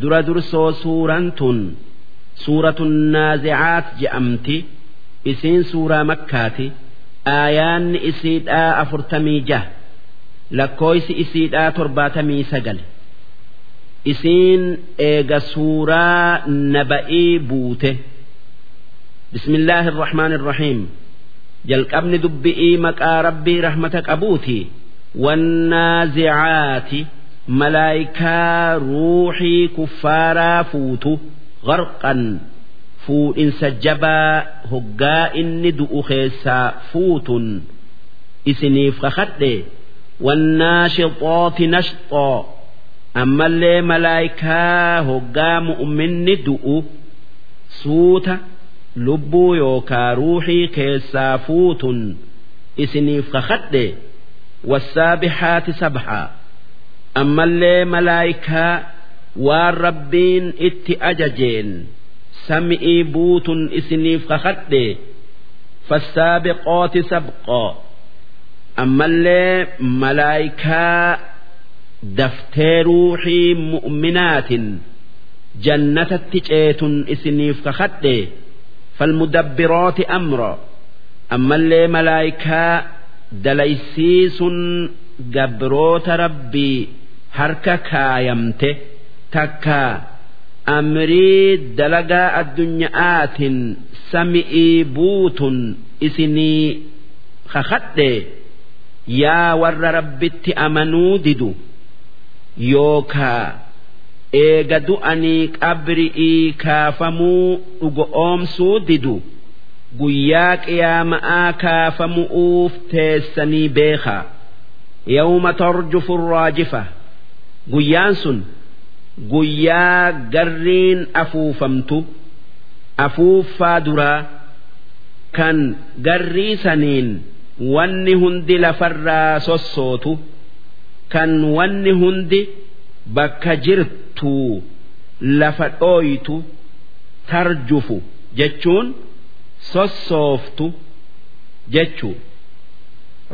dura dursoo suuraan tun suuratun naazicaat je'amti isiin suuraa makkaati. Aayaanni isiidhaa afurtamii jaha lakkooysi isiidhaa torbaatamii sagal isiin eega suuraa naba'ii buute. Bismillaahi irrahmaan irrahiim jalqabni dubbi'ii maqaa rabbii rahmata qabuuti. Wannaazicaati malaayikaa ruuxii kuffaaraa fuutu garqan fuudhinsa jabaa hoggaa inni du'u keessaa fuutun. Isiniif kakadhe wannaashixooti nashxoo ammallee malaayikaa hoggaa mu'minni du'u suuta lubbuu yookaa ruuxii keessaa fuutun. Isiniif kakadhe wassaabihaati sabhaa. ammallee malaayikaa waan rabbiin itti ajajeen sami'ii buutun isiniif kakadhe fassaabiqooti sabqoo ammallee malaayikaa daftee ruuxii mu'minaatin jannatatti ceetun isiniif kakadhe falmudabbirooti amro. Ammallee malaayikaa dalaysiisun gabroota rabbii harka kaayamte takka amrii dalagaa addunyaatiin sami'ii buutun isinii kakadhe yaa warra rabbitti amanuu didu yookaa eega du'anii qabri'ii kaafamuu dhugo oomsuu didu. guyyaa qiyaama'aa kaafamu'uuf teessanii beekaa yawma tarjufu raajifa guyyaan sun guyyaa garriin afuufamtu afuuffaa duraa kan garrii saniin wanni hundi lafarraa sossootu kan wanni hundi bakka jirtuu lafa dhooytu tarjufu jechuun. sossooftu jechuu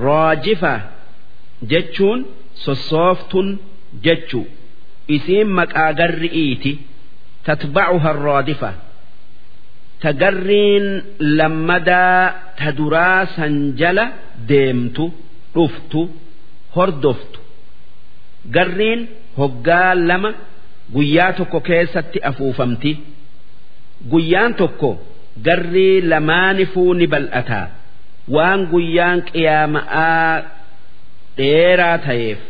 raajifa jechuun sossooftun jechuu isiin maqaa garri'iiti. Tatbacuha raadifa ta garriin lammadaa ta duraa san jala deemtu dhuftu hordoftu. Garriin hoggaa lama guyyaa tokko keessatti afuufamti. Guyyaan tokko garrii lamaanifuu ni bal'ataa. Waan guyyaan qiyaama'aa dheeraa ta'eef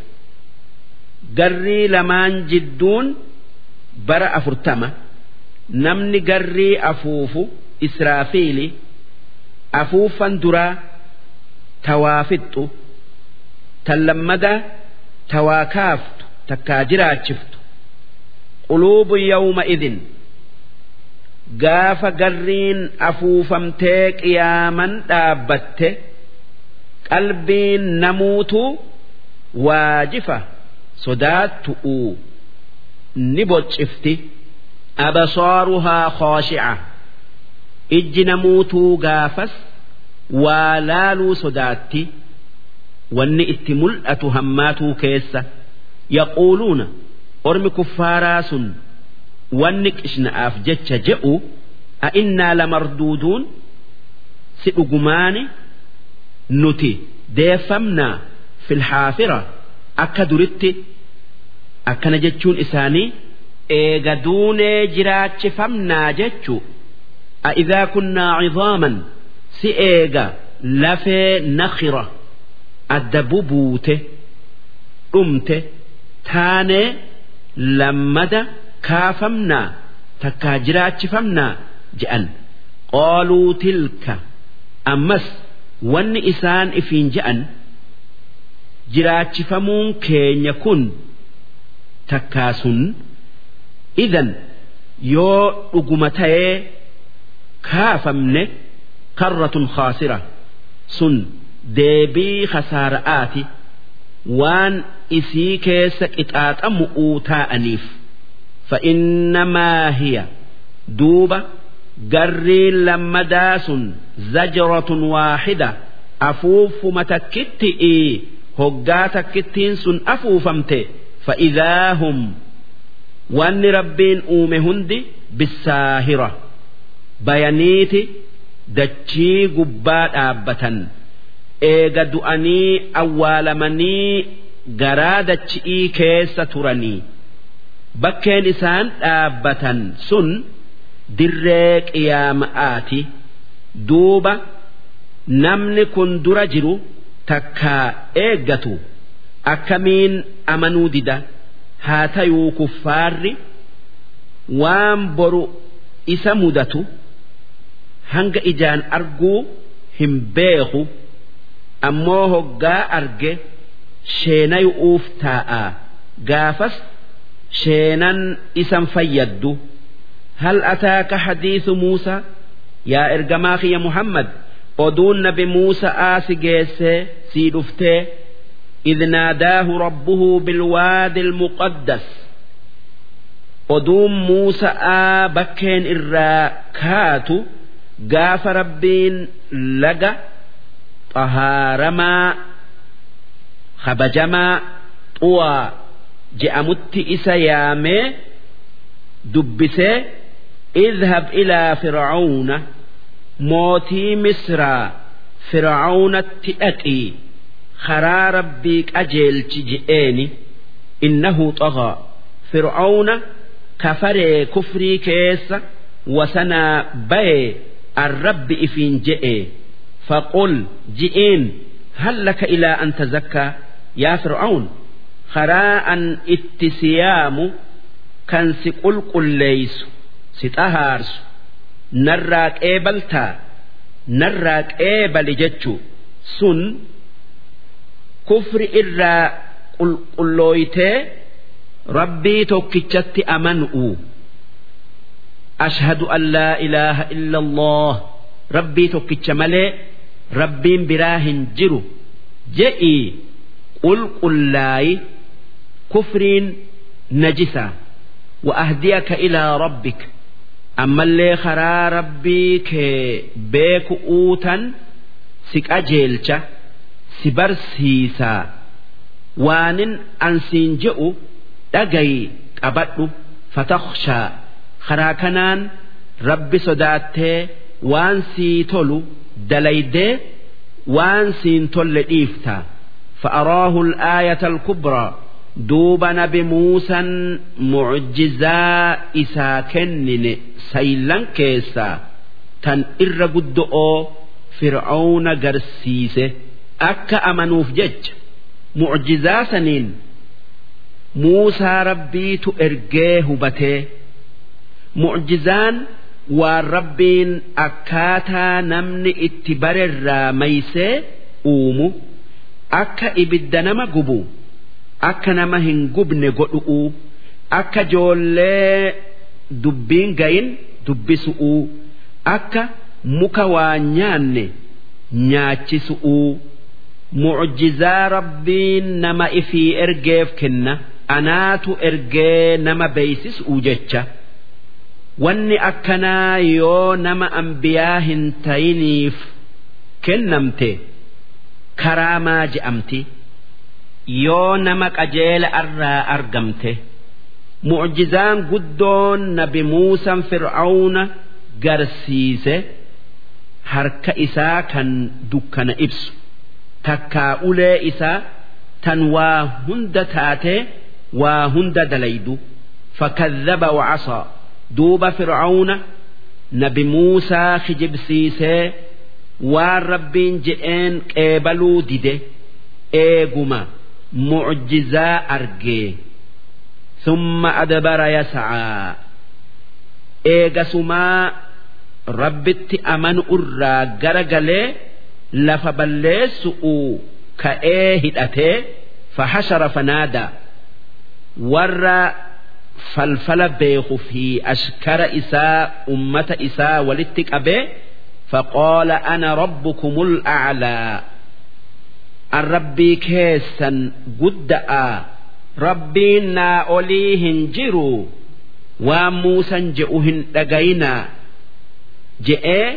garrii lamaan jidduun bara afurtama. Namni garrii afuufu israafiili afuuffan duraa tawaafixxu tan lammadaa tawaa kaaftu takkaa jiraachiftu. Quluubu yawma idin. Gaafa garriin afuufamtee qiyaaman dhaabbatte qalbiin namuutu waajifa sodaattu'u ni boccifti abasaaruhaa khooshi'a ijji namuutuu gaafas waa laaluu sodaatti wanni itti mul'atu hammaatuu keessa yaquuluuna ormi kuffaaraa sun wanni qishna'aaf jecha je'u a innaa lamarduuduun si dhugumaani nuti deeffamnaa filhaafira akka duritti akkana jechuun isaanii eega duunee jiraachifamnaa jechu a idaa kunnaa cidaaman si eega lafee nakhira adda bubuute dhumte taanee lammada kaafamnaa takkaa jiraachifamnaa je'an. Qaaluu tilka ammas wanni isaan ifiin je'an jiraachifamuun keenya kun takkaa sun idan yoo dhuguma ta'ee kaafamne karratun khaasira sun deebii khasaara'aati waan isii keessa qixaaxamu'uu taa'aniif فإنما هي دوبة قري لما داس زجرة واحدة أفوف متكتئي hoggaa takkittiin sun afuufamte fa'idaa hum wanni rabbiin uume hundi bissaahira bayaniiti dachii gubbaa dhaabbatan eega du'anii awwaalamanii garaa dachi'ii keessa turanii bakkeen isaan dhaabbatan sun dirree qiyaama'aati duuba namni kun dura jiru. Takkaa eeggatu akkamiin amanuu dida? Haa tayuu kuffaarri waan boru isa mudatu hanga ijaan arguu hin beeku ammoo hoggaa arge sheenayu'uuf taa'a. Gaafas sheenan isan fayyaddu. Hal ataaka hadiisu muusaa yaa ergamaa kiyya muhammad oduun nabi muusa'aa si geessee sii dhuftee إذ ناداه ربه بالوادي المقدس oduun Muusa'aa bakkeen irraa kaatu gaafa rabbiin laga xahaaramaa kabajamaa xuwaa je'amutti isa yaamee dubbisee idhab ilaa fir'auna mootii misraa fir'aunatti dhaqii karaa rabbii qajeelchi je'eeni innahu xagaa fir'auna kafaree kufrii keessa wasanaa bayee arrabbi ifiin je'e. Faqul ji'iin hal laka ilaa an tazakkaa yaa fir'aun karaa an itti siyaamu kan si qulqulleeysu si xahaarsu narraa qeebaltaa narraa qeebali jechu. Sun kufri irraa qulqullooytee rabbii tokkichatti aman'u ashhadu an laa ilaaha illa allah rabbii tokkicha malee rabbiin biraa hin jiru. Je'ii qulqullaayi kufriin najisa. Wa ahdiyaka ilaa rabbik ammallee karaa rabbii kee beeku'uu tan si qajeelcha si barsiisaa waanin ansiin je'u dhagayi qabadhu fatakshaa karaa kanaan rabbi sodaattee waan sii tolu dalaydee waan siin tolle dhiifta. Fa'araahu al'aayata al-kubraa. duuba nabi muusan mucjizaa isaa kennine saylan keessaa tan irra guddo'oo fir'aawna garsiise akka amanuuf jecha mucjizaa saniin muusaa rabbiitu ergee hubatee mucjizaan waan rabbiin akkaataa namni itti barerraa maysee uumu akka ibidda nama gubu. Akka nama hin gubne godhu'u akka joollee dubbiin gayin dubbisu'u akka muka waa nyaanne nyaachisu'u mucjizaa rabbiin nama ifii ergeef kenna. anaatu ergee nama beeysisuu jecha wanni akkanaa yoo nama ambiyaa hin tayiniif kennamte karaamaa je'amti yoo nama qajeela irraa argamte mucjizaan guddoon nabi muusan fir'auna garsiise harka isaa kan dukkana ibsu. Takkaa ulee isaa tan waa hunda taatee waa hunda dalaydu. Fakadhaba wacasaa duuba fir'auna nabi muusaa kijibsiisee waan rabbiin je'een qeebaluu dide eeguma mucjizaa argee summa adbara yascaa eegasumaa rabbitti amanu irraa gara galee lafa balleessu'u ka'ee hidhatee fahashara fanaadaa warra falfala beeku fi ashkara isaa ummata isaa walitti qabee arrabbii keessan gudda'a. Rabbiin naa olii hin jiru. Waan muusan je'u hin dhagayinaa je'ee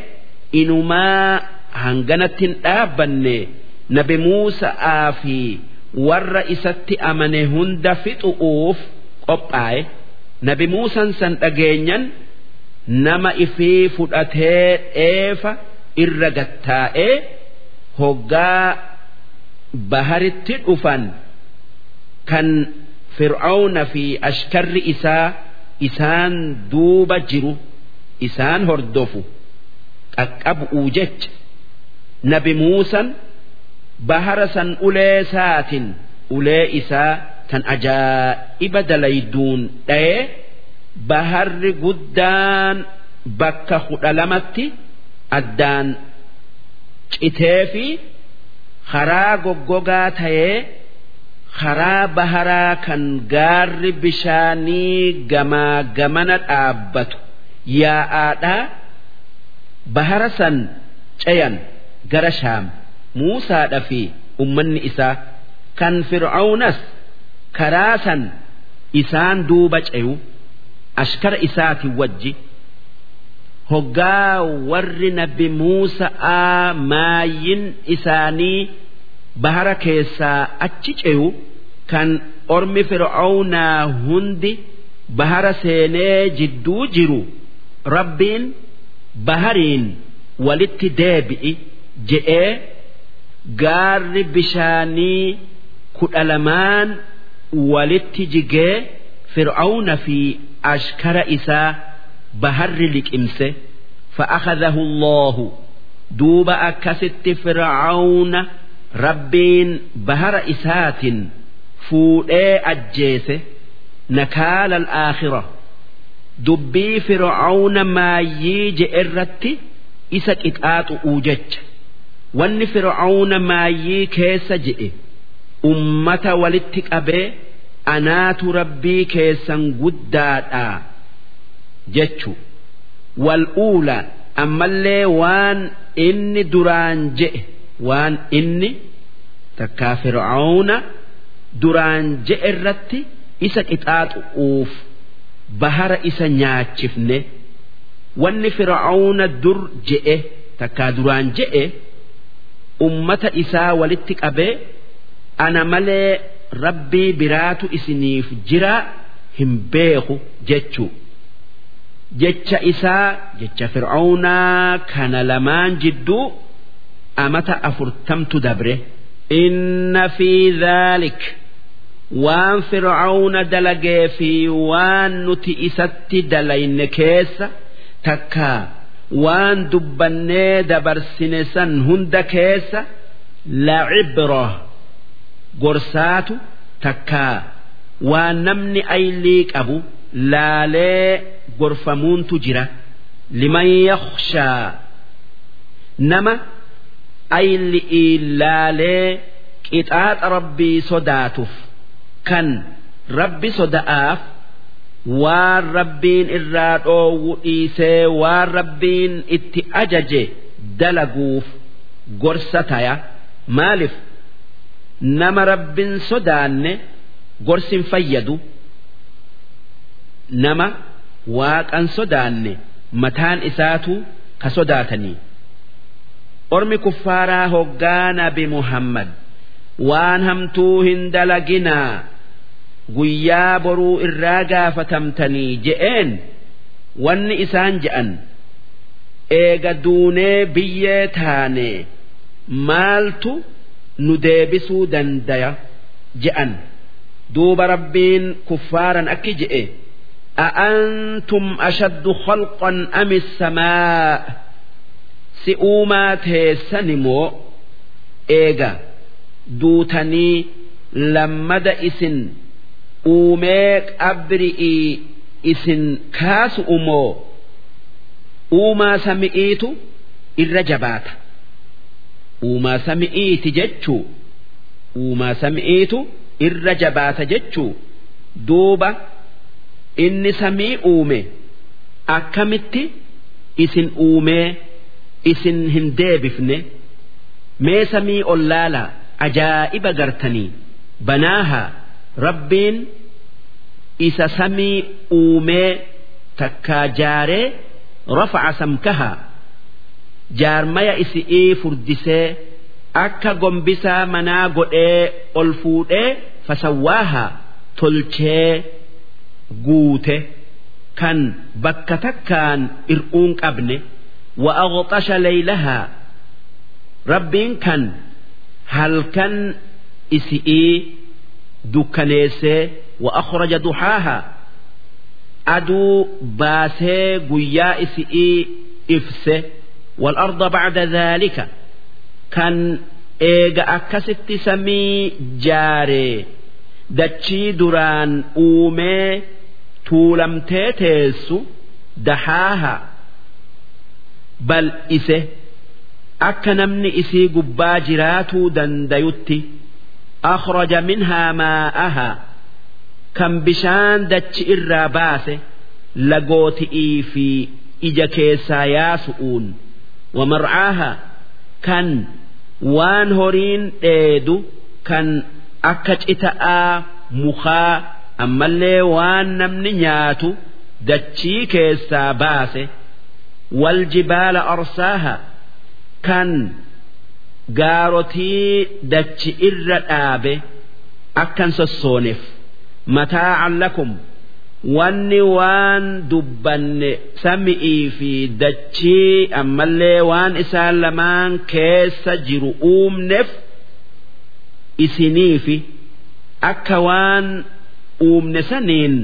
inumaa hanganatti hin dhaabbanne. Nabi muusa'aa fi warra isatti amane hunda fixu'uuf qophaa'e. Nabi muusan san dhageenyan nama ifii fudhatee dheefa irra gattaa'ee. Hoggaa baharitti dhufan kan fir'aawna fi ashkarri isaa isaan duuba jiru isaan hordofu. Qaqqabu'uu jecha nabi muusan bahara san ulee saatin ulee isaa tan ajaa'iba dalayduun dha'ee baharri guddaan bakka kudha lamatti addaan citee fi karaa goggogaa ta'ee karaa baharaa kan gaarri bishaanii gamaa gamana dhaabbatu yaa'aadhaa bahara san ceyan gara shaam. Muusaadha fi ummanni isaa kan fir'aawnas karaa san isaan duuba ceyu ashkara isaati wajji hoggaa warri nabi muusa'aa maayyin isaanii bahara keessaa achi ceyu kan ormi fir'aawnaa hundi bahara seenee jidduu jiru rabbiin bahariin walitti deebi'i je'ee gaarri bishaanii kudha lamaan walitti jigee fir'aawna fi ashkara isaa baharri liqimse fa'akhadahu allahu duuba akkasitti fir'aawna rabbiin bahara isaatin fuudhee ajjeese nakaala alaakhira. Dubbii fir'aawna maayyii je'e irratti isa qixaaxu'uu jecha wanni fir'aawna maayyii keessa je'e ummata walitti qabee anaatu rabbii keessan guddaadhaa jechu. Wal'uula ammallee waan inni duraan je'e waan inni takkaa fir'aawna duraan je'e irratti isa qixaaxu'uuf bahara isa nyaachifne wanni fir'aawna dur je'e takkaa duraan je'e ummata isaa walitti qabee ana malee rabbii biraatu isiniif jira hin beeku jechuu jecha isaa jecha fir'aawnaa kana lamaan jidduu amata afurtamtu dabre. Inna fi dhaalik waan fir'aawna dalagee fi waan nuti isatti dalayne keessa takkaa waan dubbannee dabarsine san hunda keessa la'ibra gorsaatu takkaa waan namni aylii qabu laalee gorfamuuntu jira. Liman yakhshaa nama ayli'ii laalee qixaaxa rabbii sodaatuuf kan rabbi soda'aaf waan rabbiin irraa dhoowwu dhiisee waan rabbiin itti ajaje dalaguuf gorsa taya maaliif? Nama rabbin sodaanne gorsin fayyadu nama waaqan sodaanne mataan isaatu ka sodaatanii. Ormi kuffaaraa hoggaa nabi muhammad waan hamtuu hin dalaginaa guyyaa boruu irraa gaafatamtanii je'een wanni isaan je'an eega duunee biyyee taane maaltu nu deebisuu dandaya je'an. Duuba rabbiin kuffaaran akki je'e أأنتم أشد خلقا أم السماء سئوما تيسنمو إيجا دوتني لمد إسن أوميك أبرئي إسن كاس أمو أوما سمئيت الرجبات أوما سمئيت جتشو أوما سمئيت الرجبات جتشو دوبة inni samii uume. Akkamitti? Isin uumee isin hin deebifne. Mee samii ol laala ajaa'iba gartanii. Banaaha rabbiin isa samii uumee takkaa jaaree rafaca samkahaa jaarmaya isi'ii furdisee akka gombisaa manaa godhee ol fuudhee fasawwaahaa tolchee guute kan bakka takkaan ir'uun qabne wa'aqxasha leeylahaa rabbiin kan halkan isi'ii dukkaneessee wa'akhraja duxaahaa aduu baasee guyyaa isi'ii ifse والأرض بعد ذلك kan eega akkasitti samii jaaree dachii duraan uumee tuulamtee teessu dahaaha bal'ise akka namni isii gubbaa jiraatuu dandayutti akhraja minhaa maa'ahaa kan bishaan dachi irraa baase lagooti'ii fi ija keessaa yaasu'uun. Wamar'aaha kan waan horiin dheedu kan akka cita'aa mukaa ammallee waan namni nyaatu dachii keessaa baase waljibaala arsaaha kan gaarotii dachi irra dhaabe akkan sossooneef. Mataa'an lakum wanni waan dubbanne sami'ii fi dachii ammallee waan isaan lamaan keessa jiru uumneef isiniifi akka waan uumne saniin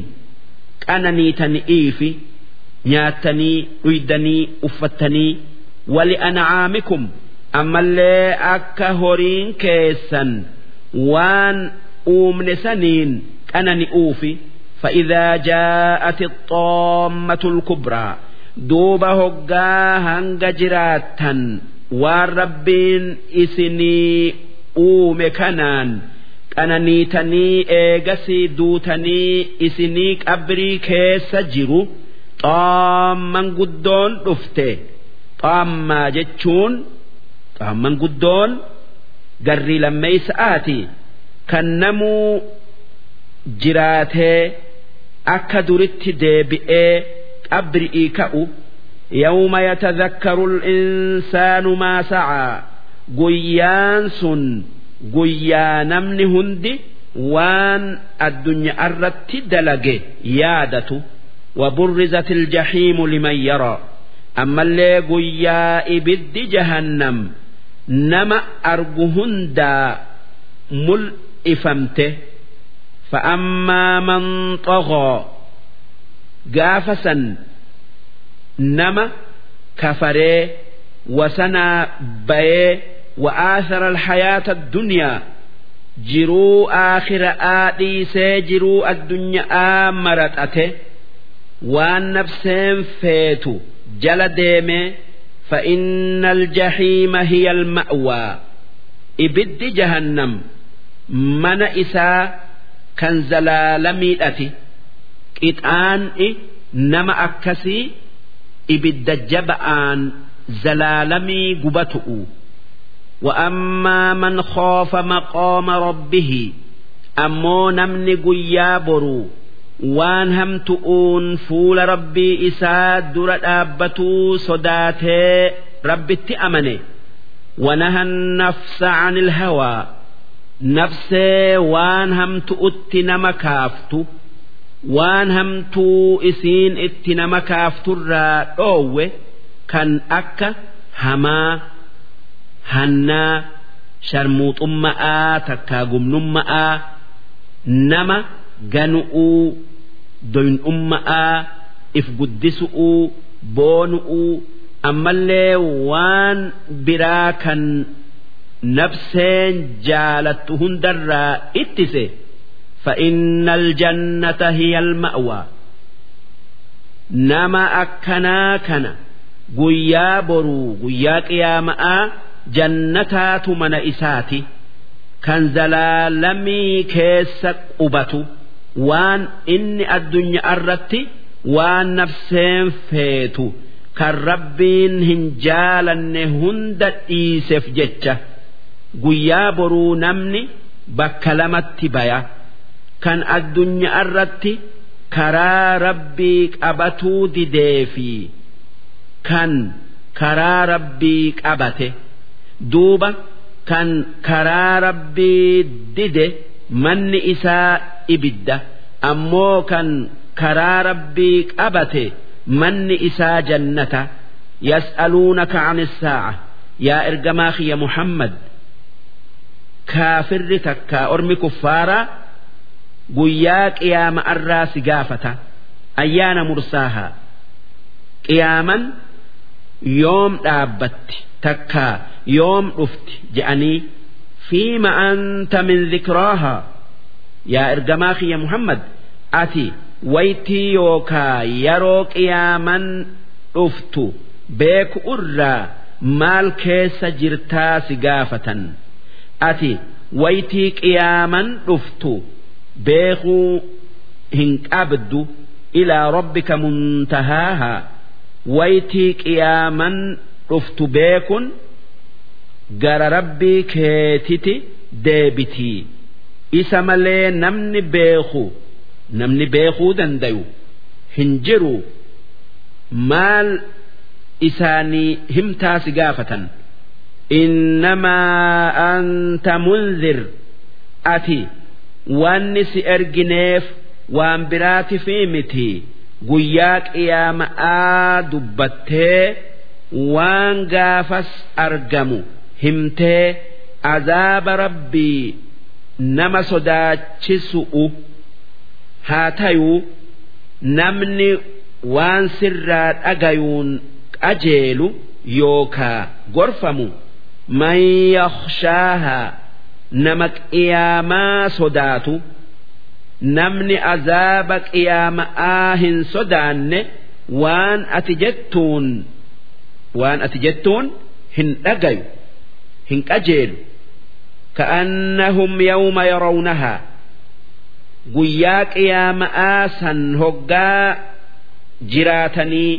qananiitani'iifi nyaattanii dhuydanii uffattanii wali an'aamikum ammallee akka horiin keessan waan uumne saniin qanani'uufi فإذا جاءت الطامة الكبرى دوب هقا هنگ جراتا والربين إسني أوم كنان qananiitanii eegasii duutanii isinii qabrii keessa jiru. Xaamman guddoon dhufte. Xaammaa jechuun xaamman guddoon garrii lammeeysa'aati kan namuu jiraatee akka duritti deebi'ee qabri'ii ka'u. Yawma yatadhakkaru insaanu maa sa'aa guyyaan sun guyyaa namni hundi waan addunyaa irratti dalage yaadatu وبرزت الجحيم لمن يرى أما اللي قيا إبد جهنم نما أرجهن دا مل إفمته فأما من طغى قافسا نما كفري وسنا بيه وآثر الحياة الدنيا jiruu aakhiraa dhiisee jiruu addunyaa maratate waan nafseen feetu jala deeme فإن الجحيم هي المأوى إبد جهنم من إسا كان زلالمي أتي قطعان نما أكسي إبد جبآن زلالمي قبتؤ وأما من خاف مقام ربه أمو نمن قيابرو waan hamtu'uun fuula rabbii isaa dura dhaabbatuu sodaatee rabbitti amane ونهى النفس عن الهوى نفسي وان همتؤت نما كافتو وان همتو إسين ات نما كافتو را أوه كان أكا هما hannaa sharmuuxummaa takkaa gumnummaa nama ganu'uu doyin'ummaa if guddisu'uu boonu'uu ammallee waan biraa kan nafseen jaalattu hundarraa ittise فإن الجنة هي المأوى نما أكنا كنا قيا برو قيا قيامآ jannataatu mana isaati kan zalaalamii keessa qubatu waan inni addunyaa irratti waan nafseen feetu kan rabbiin hin jaalanne hunda dhiiseef jecha guyyaa boruu namni bakka lamatti baya kan addunyaa irratti karaa rabbii qabatuu dideefi kan karaa rabbii qabate. Duuba kan karaa rabbii dide manni isaa ibidda ammoo kan karaa rabbii qabate manni isaa jannata. Yas'aluunaka an saa'a. Yaa ergamaa kiyya muhammad kaafirri takkaa ormi kuffaaraa guyyaa qiyaama arraa si gaafata. Ayyaana mursaahaa qiyaaman yoom dhaabbatti takkaa yoom dhufti je'anii fiima anta min dhikraahaa yaa ergamaa kiyya muhammad ati waytii yookaa yeroo qiyaaman dhuftu beeku irraa maal keessa jirtaa si gaafatan? Ati waytii qiyaaman dhuftu beekuu hin qabdu ilaa rabbika muntahaahaa waytii qiyaaman dhuftu beekun gara rabbii keetiti deebitii isa malee namni beeku namni beekuu dandayu hin jiru. Maal isaanii himtaa si gaafatan? Innamaa anta munzir. Ati wanni si ergineef waan biraati fi miti. Guyyaa qiyaama'aa dubbattee waan gaafas argamu himtee azaaba rabbii nama sodaachisu'u haa tayuu namni waan sirraa dhagayuun qajeelu yookaa gorfamu man yakhshaahaa nama qiyaamaa sodaatu namni azaaba qiyaama'aa hin sodaanne waan ati jettuun waan ati jettuun hin dhagayu hin qajeelu. Ka'annahum yawma yarawnahaa guyyaa qiyaama'aa san hoggaa jiraatanii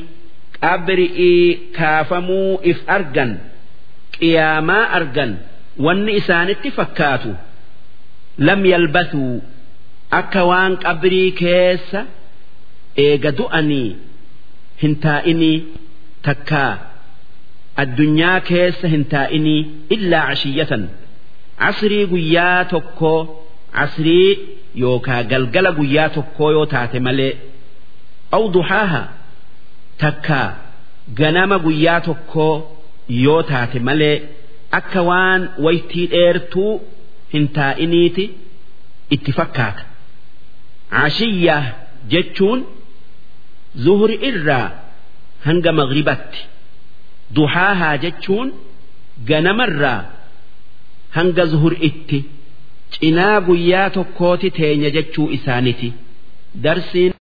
qabri'ii kaafamuu if argan qiyaamaa argan wanni isaanitti fakkaatu lam yalbathuu akka waan qabrii keessa eega du'anii hin taa'inii takkaa addunyaa keessa hin taa'inii illaa cashiyyatan asrii guyyaa tokkoo asrii yookaa galgala guyyaa tokkoo yoo taate malee aw duhaaha takkaa ganama guyyaa tokkoo yoo taate malee akka waan waytii dheertuu hin taa'iniiti itti fakkaata. Ashiyyaa jechuun zuhri irraa hanga maghribatti duhaahaa jechuun ganamarraa hanga zuhuritti cinaa guyyaa tokkooti teenya jechuu isaaniti darsiin.